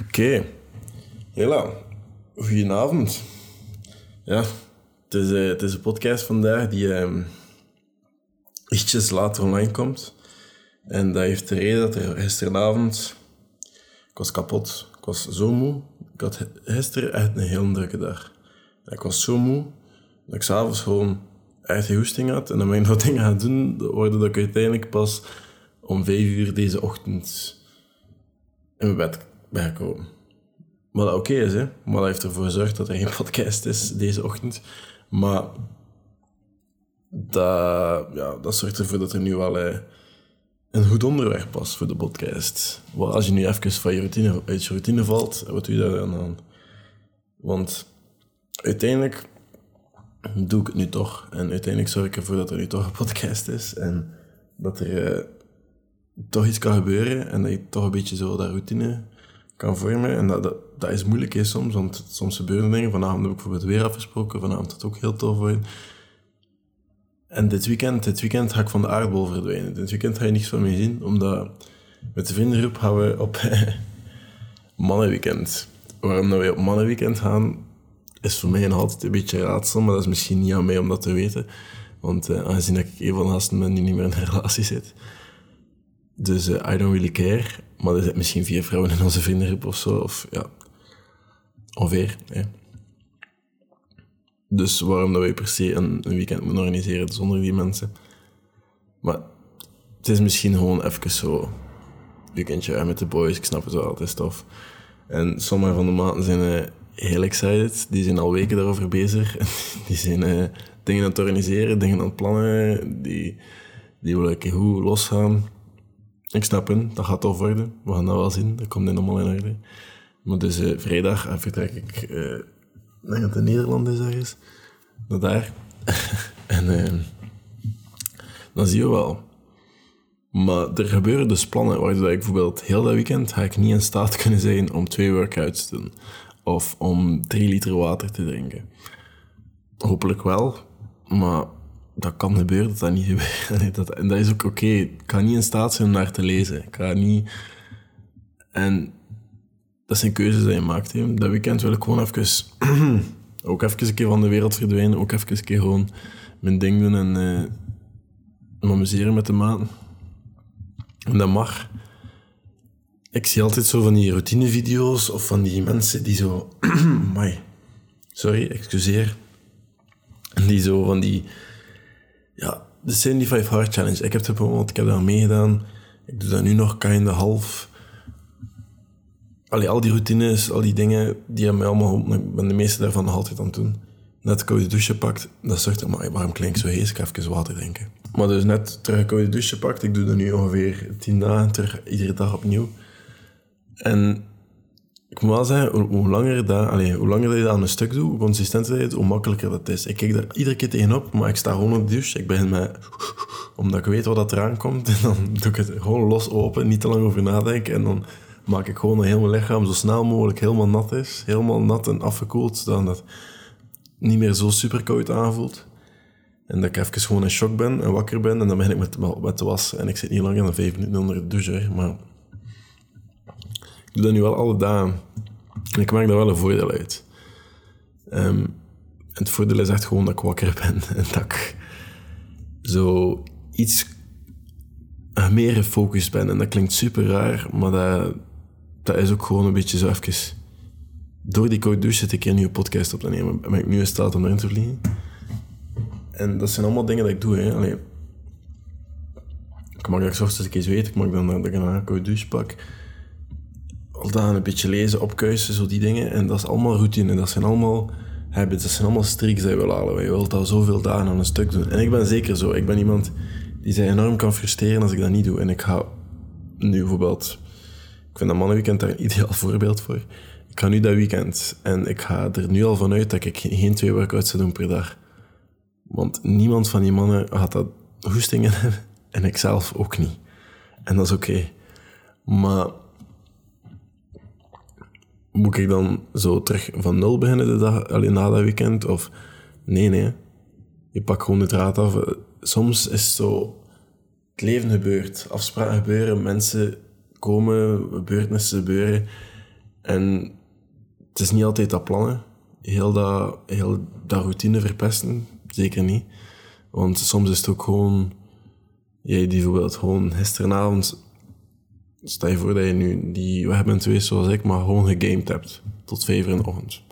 Oké. Hela, goedenavond. Ja, het is, eh, het is een podcast vandaag die ehm ietsjes later online komt. En dat heeft de reden dat er gisteravond... Ik was kapot. Ik was zo moe. Ik had gi- gisteren echt een heel drukke dag. Ik was zo moe dat ik s'avonds gewoon echt hoesting had. En dan ben ik nog dingen gaan doen, waardoor dat ik uiteindelijk pas om vijf uur deze ochtend in mijn bed gekomen. Wat oké is, hè. Maar dat heeft ervoor gezorgd dat er geen podcast is deze ochtend. Maar dat, ja, dat zorgt ervoor dat er nu wel eh, een goed onderwerp was voor de podcast. Wat als je nu even van je routine, uit je routine valt, wat doe je daar dan aan? Want uiteindelijk doe ik het nu toch. En uiteindelijk zorg ik ervoor dat er nu toch een podcast is. En dat er eh, toch iets kan gebeuren. En dat je toch een beetje zo dat routine kan vormen. En dat, dat, dat is moeilijk hè, soms, want soms gebeuren dingen. Vanavond heb ik bijvoorbeeld weer afgesproken. Vanavond had het ook heel tof worden. En dit weekend, dit weekend ga ik van de aardbol verdwijnen. Dit weekend ga je niets van mij zien, omdat met de vriendengroep gaan we op mannenweekend. Waarom dat wij op mannenweekend gaan, is voor mij altijd een beetje raadsel, maar dat is misschien niet aan mij om dat te weten. Want eh, aangezien ik een van de gasten ben die niet meer in een relatie zit. Dus eh, I don't really care. Maar er zitten misschien vier vrouwen in onze vriendengroep of zo. Of ja, ongeveer. Hè. Dus waarom dat wij per se een, een weekend moeten organiseren zonder die mensen. Maar het is misschien gewoon even zo. Weekendje uit met de boys, ik snap het wel, het. En sommige van de maten zijn eh, heel excited. Die zijn al weken daarover bezig. die zijn eh, dingen aan het organiseren, dingen aan het plannen. Die, die willen goed losgaan. Ik snap hen, dat gaat tof worden. We gaan dat wel zien, dat komt in allemaal in orde. Maar dus eh, vrijdag eh, vertrek ik, denk dat het in Nederland is ergens, naar daar. en eh, dan zie je wel. Maar er gebeuren dus plannen waardoor ik bijvoorbeeld heel dat weekend ga ik niet in staat kunnen zijn om twee workouts te doen. Of om drie liter water te drinken. Hopelijk wel, maar dat kan gebeuren dat dat niet gebeurt. Dat, en dat is ook oké. Ik kan niet in staat zijn om naar te lezen. Ik ga niet... En dat zijn keuzes die je maakt. Hè. Dat weekend wil ik gewoon even... ook even een keer van de wereld verdwijnen. Ook even een keer gewoon mijn ding doen en eh me amuseren met de maten. En dat mag. Ik zie altijd zo van die routinevideo's of van die mensen die zo... Mai. Sorry, excuseer. Die zo van die... Ja, de 75 Hard Challenge. Ik heb het bijvoorbeeld, ik heb daar meegedaan. Ik doe dat nu nog kinda half. Allee, al die routines, al die dingen, die hebben mij allemaal geholpen. Ik ben de meeste daarvan altijd aan het doen. Net koude douche pakt, dat zorgt er maar waarom klink ik zo hees? Ik ga even water drinken. Maar dus net terug een koude douche pakt, ik doe dat nu ongeveer 10 dagen, terug iedere dag opnieuw. En ik moet wel zeggen, hoe, langer, dat, allee, hoe langer dat je dat aan een stuk doet, hoe consistenter het, hoe makkelijker dat is. Ik kijk daar iedere keer tegenop, maar ik sta gewoon op de douche. Ik begin met... Omdat ik weet wat dat eraan komt. En dan doe ik het gewoon los open, niet te lang over nadenken. En dan maak ik gewoon dat heel mijn lichaam zo snel mogelijk helemaal nat is. Helemaal nat en afgekoeld, zodat het niet meer zo super koud aanvoelt. En dat ik even gewoon in shock ben en wakker ben. En dan begin ik met, met te wassen. En ik zit niet langer dan vijf minuten onder de douche. Maar doe dat nu wel alle dagen. En ik maak daar wel een voordeel uit. Ehm, het voordeel is echt gewoon dat ik wakker ben. En dat ik zo iets eh, meer gefocust ben. En dat klinkt super raar, maar dat, dat is ook gewoon een beetje zo even... Door die koude douche zit ik een nieuwe podcast op te nemen. Ben ik nu in staat om erin te vliegen. En dat zijn allemaal dingen dat ik doe. Hè. Ik mag dat ik ochtends een keer zweet. Ik mag dan dat ik een een koude douche pak dan een beetje lezen, opkuisen, zo die dingen. En dat is allemaal routine. Dat zijn allemaal habits. Dat zijn allemaal streaks die je wil halen. Je wilt al zoveel dagen aan een stuk doen. En ik ben zeker zo. Ik ben iemand die zich enorm kan frustreren als ik dat niet doe. En ik ga nu bijvoorbeeld... Ik vind dat mannenweekend daar een ideaal voorbeeld voor. Ik ga nu dat weekend. En ik ga er nu al vanuit dat ik geen twee workouts zou doen per dag. Want niemand van die mannen had dat hoestingen hebben. En ik zelf ook niet. En dat is oké. Maar moet ik dan zo terug van nul beginnen de dag, alleen na dat weekend? Of nee, nee. Je pakt gewoon de draad af. Soms is zo... Het leven gebeurt. Afspraken gebeuren. Mensen komen. Gebeurtenissen gebeuren. En het is niet altijd dat plannen. Heel dat, heel dat routine verpesten, zeker niet. Want soms is het ook gewoon... Jij die bijvoorbeeld gewoon gisteravond... Stel je voor dat je nu die... We hebben twee zoals ik, maar gewoon gegamed hebt. Tot vijf in de ochtend.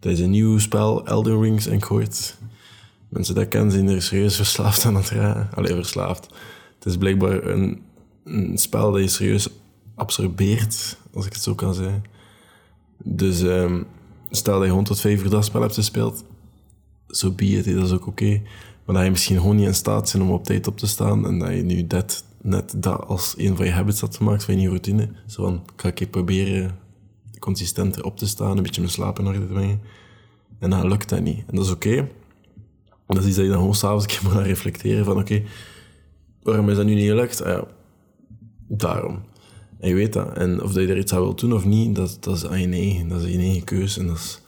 Is een nieuw spel, Elden Rings, en ik hoort... Mensen dat kennen zijn er serieus verslaafd aan het raken. Alleen verslaafd. Het is blijkbaar een, een spel dat je serieus absorbeert, als ik het zo kan zeggen. Dus um, stel dat je gewoon tot vijf dat spel hebt gespeeld, zo so be it, dat is ook oké. Maar dat je misschien gewoon niet in staat bent om op tijd op te staan en dat je nu dat, net dat als een van je habits had gemaakt, van je routine. Zo van, ga ik proberen consistenter op te staan, een beetje mijn slaap in orde te brengen. En dan lukt dat niet. En dat is oké. Dat is iets dat je dan gewoon s'avonds een keer moet reflecteren van, oké, waarom is dat nu niet gelukt? Ah ja, daarom. En je weet dat. En of dat je er iets aan wilt doen of niet, dat, dat is aan je eigen. Dat is je eigen keuze. En dat is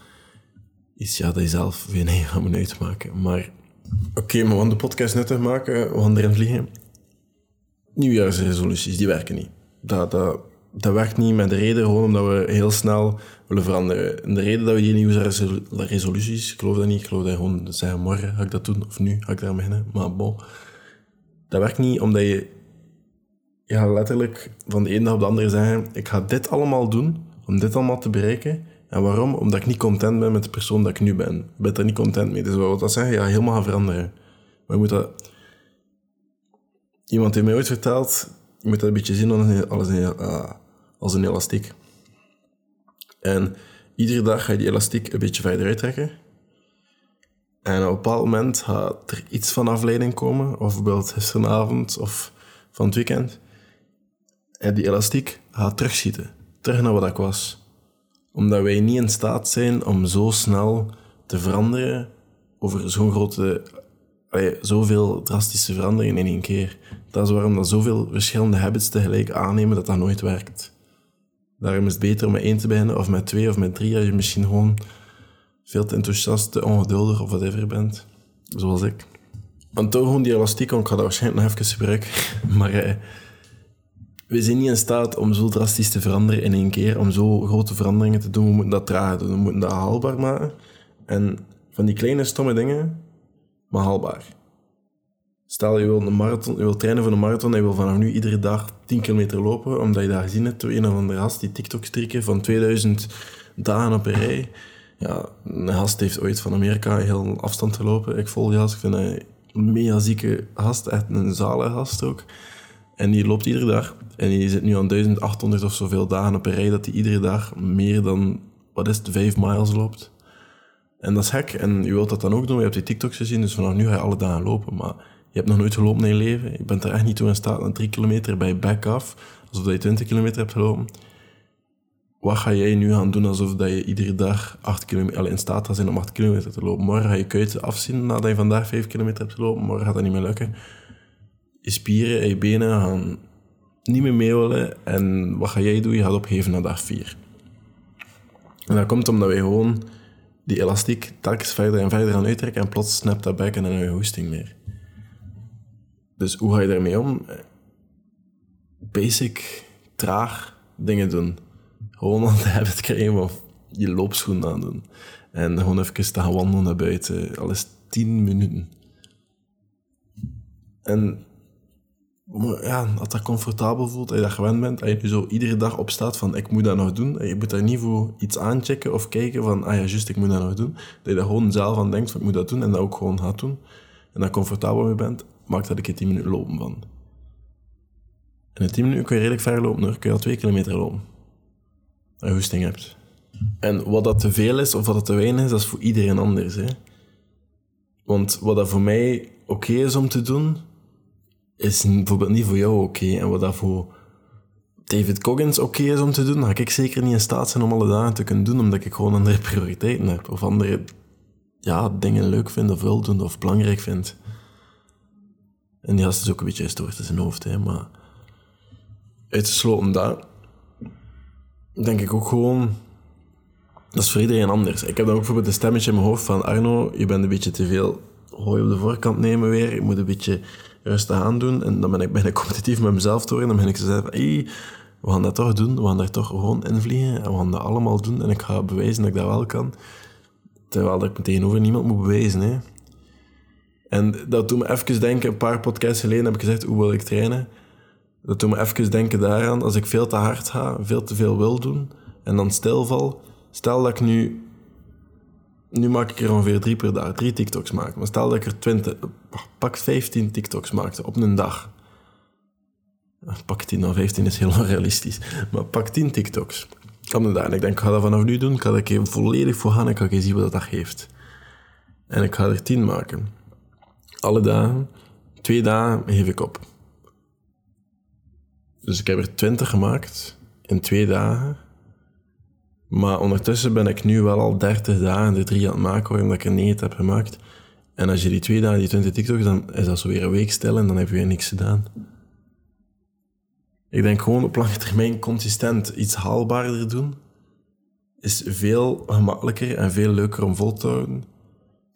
iets ja, dat je zelf voor je eigen gaat moeten uitmaken. Maar oké, we gaan de podcast nuttig maken. We gaan erin vliegen. Nieuwjaarsresoluties, die werken niet. Dat, dat, dat werkt niet met de reden gewoon omdat we heel snel willen veranderen. En de reden dat we die nieuwjaarsresoluties, ik geloof dat niet, ik geloof dat gewoon zeggen morgen ga ik dat doen, of nu ga ik daar beginnen. Maar bon, dat werkt niet omdat je gaat letterlijk van de ene dag op de andere zeggen: Ik ga dit allemaal doen om dit allemaal te bereiken. En waarom? Omdat ik niet content ben met de persoon dat ik nu ben. Ik ben er niet content mee. Dus wat dat zeggen? Ja, helemaal gaan veranderen. Maar je moet dat... Iemand heeft mij ooit verteld, je moet dat een beetje zien als een, uh, als een elastiek. En iedere dag ga je die elastiek een beetje verder uittrekken. En op een bepaald moment gaat er iets van afleiding komen, of bijvoorbeeld gisteravond of van het weekend. En die elastiek gaat terugschieten. Terug naar wat ik was. Omdat wij niet in staat zijn om zo snel te veranderen over zo'n grote, zoveel drastische veranderingen in één keer. Dat is waarom dat zoveel verschillende habits tegelijk aannemen dat dat nooit werkt. Daarom is het beter om met één te beginnen, of met twee, of met drie, als je misschien gewoon veel te enthousiast, te ongeduldig of whatever bent. Zoals ik. Want toch gewoon die elastiek, ik ga dat waarschijnlijk nog even gebruiken, maar... Eh, we zijn niet in staat om zo drastisch te veranderen in één keer, om zo grote veranderingen te doen. We moeten dat traag doen, we moeten dat haalbaar maken. En van die kleine stomme dingen, maar haalbaar. Stel, je wil, een marathon, je wil trainen voor een marathon en je wil vanaf nu iedere dag 10 kilometer lopen, omdat je daar gezien hebt, een of andere gast die TikTok-strikken van 2000 dagen op een rij. Ja, een gast heeft ooit van Amerika heel afstand gelopen. Ik volg die gast, ik vind een mega zieke gast, echt een zalige gast ook. En die loopt iedere dag. En die zit nu aan 1800 of zoveel dagen op een rij dat hij iedere dag meer dan, wat is het, 5 miles loopt. En dat is gek. En je wilt dat dan ook doen. Je hebt die TikToks gezien, dus vanaf nu ga je alle dagen lopen. Maar je hebt nog nooit gelopen in je leven. Je bent er echt niet toe in staat naar 3 kilometer bij back af. Alsof je 20 kilometer hebt gelopen. Wat ga jij nu gaan doen alsof dat je iedere dag 8 kilometer, in staat gaat zijn om 8 kilometer te lopen? Morgen ga je kuiten afzien nadat je vandaag 5 kilometer hebt gelopen. Morgen gaat dat niet meer lukken je spieren en je benen gaan niet meer mee willen. En wat ga jij doen? Je gaat opgeven naar dag 4. En dat komt omdat wij gewoon die elastiek telkens verder en verder gaan uittrekken en plots snapt dat bek en dan heb je hoesting meer. Dus hoe ga je daarmee om? Basic, traag dingen doen. Gewoon aan de habit krijgen of je loopschoen aan doen. En gewoon even te gaan wandelen naar buiten. Al is 10 minuten. En ja, als dat comfortabel voelt, als je dat gewend bent, als je zo iedere dag opstaat van ik moet dat nog doen, en je moet daar niet voor iets aanchecken of kijken van ah ja, juist, ik moet dat nog doen, dat je daar gewoon zelf aan denkt van ik moet dat doen en dat ook gewoon gaat doen, en daar comfortabel mee bent, maakt dat ik er 10 minuten lopen van. En in 10 minuten kun je redelijk ver lopen kun je al 2 kilometer lopen. Als je hoesting hebt. En wat dat te veel is of wat dat te weinig is, dat is voor iedereen anders. Hè? Want wat dat voor mij oké is om te doen, is bijvoorbeeld niet voor jou oké. En wat dat voor David Coggins oké is om te doen, dan ga ik zeker niet in staat zijn om alle dagen te kunnen doen, omdat ik gewoon andere prioriteiten heb. Of andere ja, dingen leuk vind of wil doen of belangrijk vind. En die gast is ook een beetje gestoord in zijn hoofd, hè, maar uitgesloten dat, denk ik ook gewoon, dat is voor iedereen anders. Ik heb dan ook bijvoorbeeld een stemmetje in mijn hoofd van Arno, je bent een beetje te veel hooi op de voorkant nemen weer, je moet een beetje rustig aan doen. En dan ben ik bijna competitief met mezelf door. En dan ben ik van, hey, We gaan dat toch doen. We gaan daar toch gewoon invliegen. En we gaan dat allemaal doen. En ik ga bewijzen dat ik dat wel kan. Terwijl dat ik me tegenover niemand moet bewijzen. Hè. En dat doet me even denken, een paar podcasts geleden heb ik gezegd, hoe wil ik trainen? Dat doet me even denken daaraan, als ik veel te hard ga, veel te veel wil doen, en dan stilval. Stel dat ik nu... Nu maak ik er ongeveer drie per dag, drie TikToks maak. Maar stel dat ik er twintig, pak 15 TikToks maakte op een dag. Pak 10 of 15 is heel onrealistisch. Maar pak 10 TikToks op een dag. En ik denk, ik ga dat vanaf nu doen. Ik ga er even volledig voor gaan en ik ga zien wat dat geeft. En ik ga er 10 maken. Alle dagen. Twee dagen geef ik op. Dus ik heb er 20 gemaakt in twee dagen. Maar ondertussen ben ik nu wel al 30 dagen de drie aan het maken, omdat ik er 9 heb gemaakt. En als je die twee dagen, die 20 TikToks, dan is dat zo weer een week stil en dan heb je weer niks gedaan. Ik denk gewoon op lange termijn consistent iets haalbaarder doen, is veel gemakkelijker en veel leuker om vol te houden.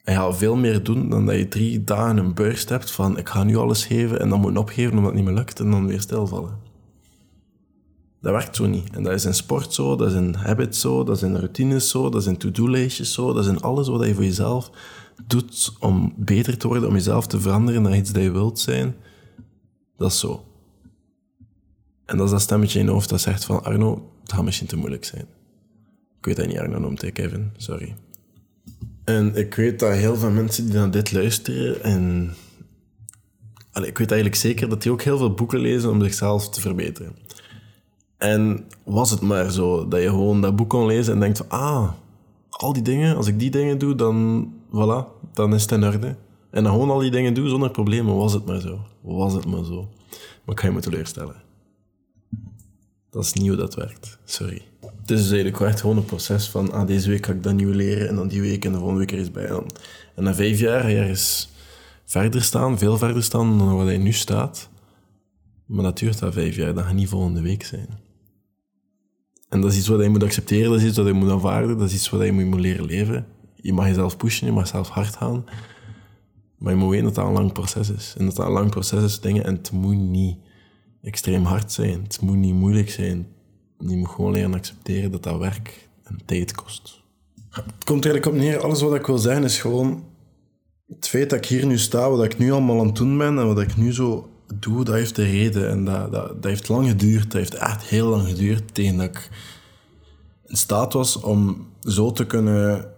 En je gaat veel meer doen dan dat je drie dagen een burst hebt van ik ga nu alles geven en dan moet opgeven omdat het niet meer lukt en dan weer stilvallen. Dat werkt zo niet. En dat is in sport zo, dat is in habits zo, dat is in routines zo, dat is in to-do-lijstjes zo, dat is in alles wat je voor jezelf doet om beter te worden, om jezelf te veranderen naar iets dat je wilt zijn. Dat is zo. En dat is dat stemmetje in je hoofd dat zegt van Arno, het gaat misschien te moeilijk zijn. Ik weet dat niet Arno noemt, Kevin. Sorry. En ik weet dat heel veel mensen die naar dit luisteren en... Allee, ik weet eigenlijk zeker dat die ook heel veel boeken lezen om zichzelf te verbeteren. En was het maar zo dat je gewoon dat boek kon lezen en denkt van, ah, al die dingen, als ik die dingen doe, dan, voilà, dan is het in orde. En dan gewoon al die dingen doen zonder problemen, was het maar zo. Was het maar zo. Maar ik ga je me teleurstellen. Dat is niet hoe dat werkt. Sorry. Het is dus eigenlijk echt gewoon een proces van, ah, deze week ga ik dat nieuw leren en dan die week en de volgende week er is bij. En, na vijf jaar ergens verder staan, veel verder staan dan waar je nu staat. Maar dat duurt dat vijf jaar, dat gaat niet volgende week zijn. En dat is iets wat je moet accepteren, dat is iets wat je moet aanvaarden, dat is iets wat je moet leren leven. Je mag jezelf pushen, je mag zelf hard gaan. Maar je moet weten dat dat een lang proces is. En dat dat een lang proces is, dingen. En het moet niet extreem hard zijn. Het moet niet moeilijk zijn. Je moet gewoon leren accepteren dat dat werk en tijd kost. Het komt eigenlijk op neer, alles wat ik wil zeggen is gewoon het feit dat ik hier nu sta, wat ik nu allemaal aan het doen ben en wat ik nu zo doe, dat heeft de reden. En dat, dat, dat heeft lang geduurd. Dat heeft echt heel lang geduurd tegen dat ik in staat was om zo te kunnen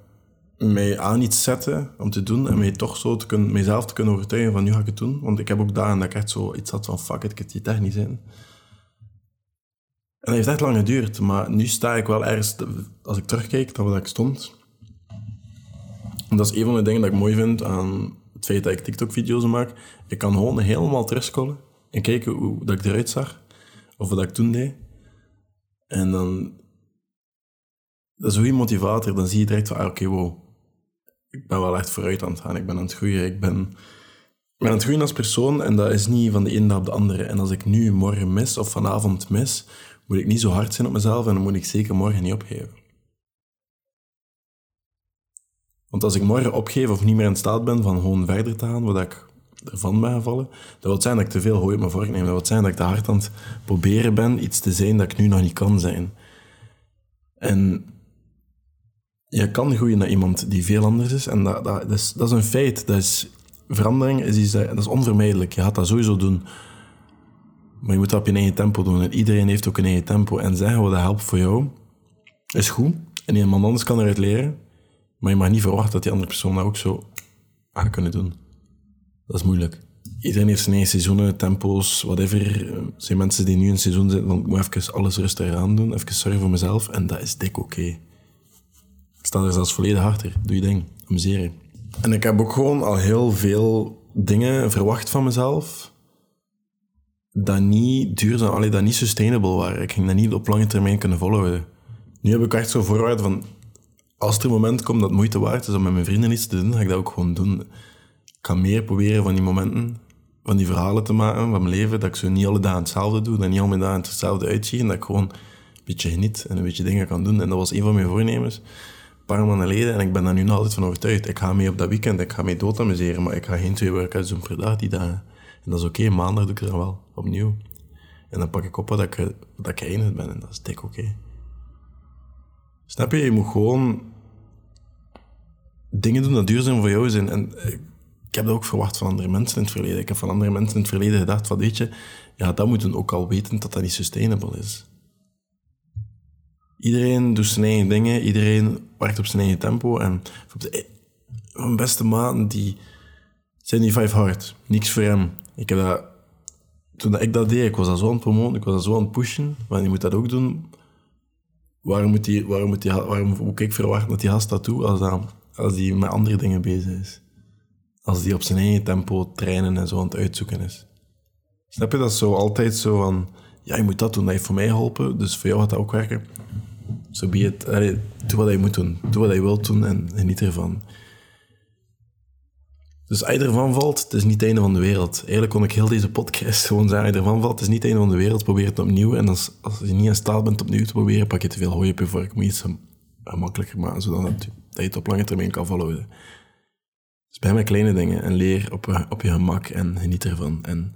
mij aan iets zetten om te doen en mij toch zo te kunnen, mijzelf te kunnen overtuigen van nu ga ik het doen. Want ik heb ook dagen dat ik echt zo iets had van fuck it, ik het echt niet zijn. En dat heeft echt lang geduurd, maar nu sta ik wel ergens, als ik terugkijk naar waar ik stond. En dat is een van de dingen dat ik mooi vind aan het feit dat ik TikTok-video's maak. Ik kan gewoon helemaal terugscrollen en kijken hoe dat ik eruit zag, of wat ik toen deed. En dan, dat is een goede motivator. Dan zie je direct van, ah, oké, wow, ik ben wel echt vooruit aan het gaan. Ik ben aan het groeien. Ik ben, ben aan het groeien als persoon en dat is niet van de ene dag op de andere. En als ik nu morgen mis of vanavond mis, moet ik niet zo hard zijn op mezelf en dan moet ik zeker morgen niet opgeven. Want als ik morgen opgeef of niet meer in staat ben van gewoon verder te gaan, wat ik ervan ben gevallen, dat wil zijn dat ik te veel hooi op me voorneem. Dat wil zijn dat ik te hard aan het proberen ben iets te zijn dat ik nu nog niet kan zijn. En je kan groeien naar iemand die veel anders is. En dat, dat, is, dat is een feit. Dat is, verandering is, dat is onvermijdelijk. Je gaat dat sowieso doen. Maar je moet dat op je eigen tempo doen. En iedereen heeft ook een eigen tempo. En zeggen wat dat helpt voor jou, is goed. En iemand anders kan eruit leren. Maar je mag niet verwachten dat die andere persoon dat ook zo aan kunnen doen. Dat is moeilijk. Iedereen heeft zijn eigen seizoenen, tempo's, whatever. Er zijn mensen die nu een seizoen zitten ik moet even alles rustig aan doen, even zorgen voor mezelf. En dat is dik oké. Ik sta er zelfs volledig achter. Doe je ding. Amuseer En ik heb ook gewoon al heel veel dingen verwacht van mezelf dat niet duurzaam, allee, dat niet sustainable waren. Ik ging dat niet op lange termijn kunnen volhouden. Nu heb ik echt zo voorwaarde van als er een moment komt dat het moeite waard is om met mijn vrienden iets te doen, ga ik dat ook gewoon doen. Ik ga meer proberen van die momenten, van die verhalen te maken van mijn leven, dat ik zo niet alle dagen hetzelfde doe, dat niet al mijn dagen hetzelfde uitzie, en dat ik gewoon een beetje geniet en een beetje dingen kan doen. En dat was een van mijn voornemens, een paar maanden geleden, en ik ben daar nu nog altijd van overtuigd. Ik ga mee op dat weekend, ik ga mee dood amuseren, maar ik ga geen twee workouts doen per dag die dagen. En dat is oké, maandag doe ik dan wel, opnieuw. En dan pak ik op wat ik, wat ik ben en dat is dik oké. Snap je? Je moet gewoon dingen doen dat duurzaam voor jou zijn. En eh, ik heb dat ook verwacht van andere mensen in het verleden. Ik heb van andere mensen in het verleden gedacht van, weet je, ja, dat moeten ook al weten dat dat niet sustainable is. Iedereen doet zijn eigen dingen, iedereen werkt op zijn eigen tempo. En mijn beste maten, die zijn die vijf hard. Niks voor hem. Ik heb dat, toen ik dat deed, ik was dat zo aan het promoten, ik was dat zo aan het pushen, maar je moet dat ook doen. Waarom moet, die, waarom moet, die, waarom moet ik verwachten dat die gast dat doet als, dat, als die met andere dingen bezig is? Als die op zijn eigen tempo trainen en zo aan het uitzoeken is. Snap je dat zo altijd zo van, ja, je moet dat doen, dat heeft voor mij geholpen, dus voor jou gaat dat ook werken. Zo so be it. doe wat je moet doen. Doe wat je wilt doen en geniet ervan. Dus als ervan valt, het is niet het einde van de wereld. Eigenlijk kon ik heel deze podcast gewoon zeggen, als ervan valt, het is niet het einde van de wereld, probeer het opnieuw. En als, als je niet in staat bent opnieuw te proberen, pak je te veel hooi op je vork. Moet je iets gemakkelijker maken, zodat dat, dat je het op lange termijn kan volhouden. Dus bij met kleine dingen en leer op, op je gemak en geniet ervan. En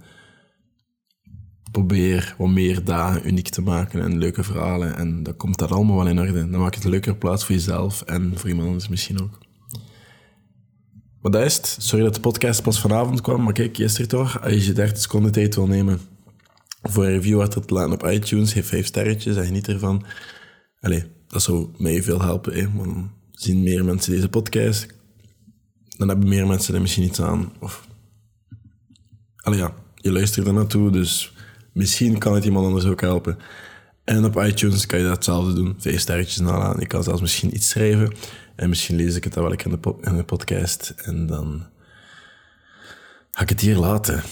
probeer wat meer dagen uniek te maken en leuke verhalen. En dan komt dat allemaal wel in orde. Dan maak je het een leukere plaats voor jezelf en voor iemand anders misschien ook. Maar dat is het. Sorry dat de podcast pas vanavond kwam, maar kijk, gisteren toch. Als je 30 seconden tijd wil nemen voor een review achter te laten op iTunes, geef 5 sterretjes en geniet ervan. Allee, dat zou mij veel helpen, hè, want dan zien meer mensen deze podcast. Dan hebben meer mensen er misschien iets aan. Of... Allee ja, je luistert er naartoe, dus misschien kan het iemand anders ook helpen. En op iTunes kan je dat hetzelfde doen. Vijf sterretjes nalaan. Je kan zelfs misschien iets schrijven. En misschien lees ik het dan wel in de, in de podcast. En dan ga ik het hier laten.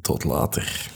Tot later.